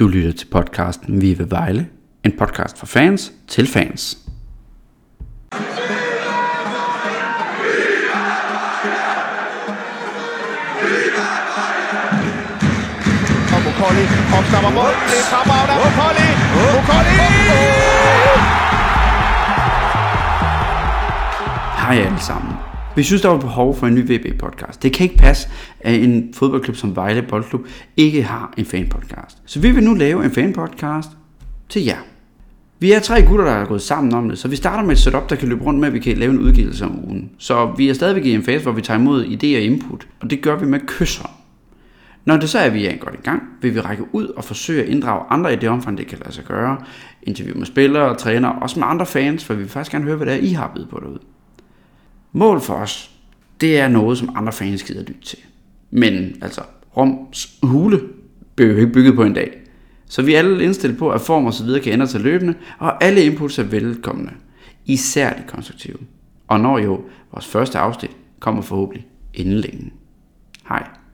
Du lytter til podcasten Vive Vejle, en podcast for fans til fans. Og opstammer mål. Det er! Hej alle sammen. Vi synes, der var behov for en ny VB-podcast. Det kan ikke passe, at en fodboldklub som Vejle Boldklub ikke har en fanpodcast. Så vi vil nu lave en fanpodcast til jer. Vi er tre gutter, der er gået sammen om det, så vi starter med et setup, der kan løbe rundt med, at vi kan lave en udgivelse om ugen. Så vi er stadigvæk i en fase, hvor vi tager imod idéer og input, og det gør vi med kysser. Når det så er, at vi er godt i gang, vil vi række ud og forsøge at inddrage andre i det omfang, det kan lade sig gøre. Interview med spillere og trænere, også med andre fans, for vi vil faktisk gerne høre, hvad det er, I har bydet på derude. Mål for os, det er noget, som andre fans gider lytte til. Men altså, Roms hule blev jo ikke bygget på en dag. Så vi er alle indstillet på, at form og så videre kan ændre sig løbende, og alle inputs er velkomne. Især de konstruktive. Og når jo vores første afsnit kommer forhåbentlig inden længe. Hej.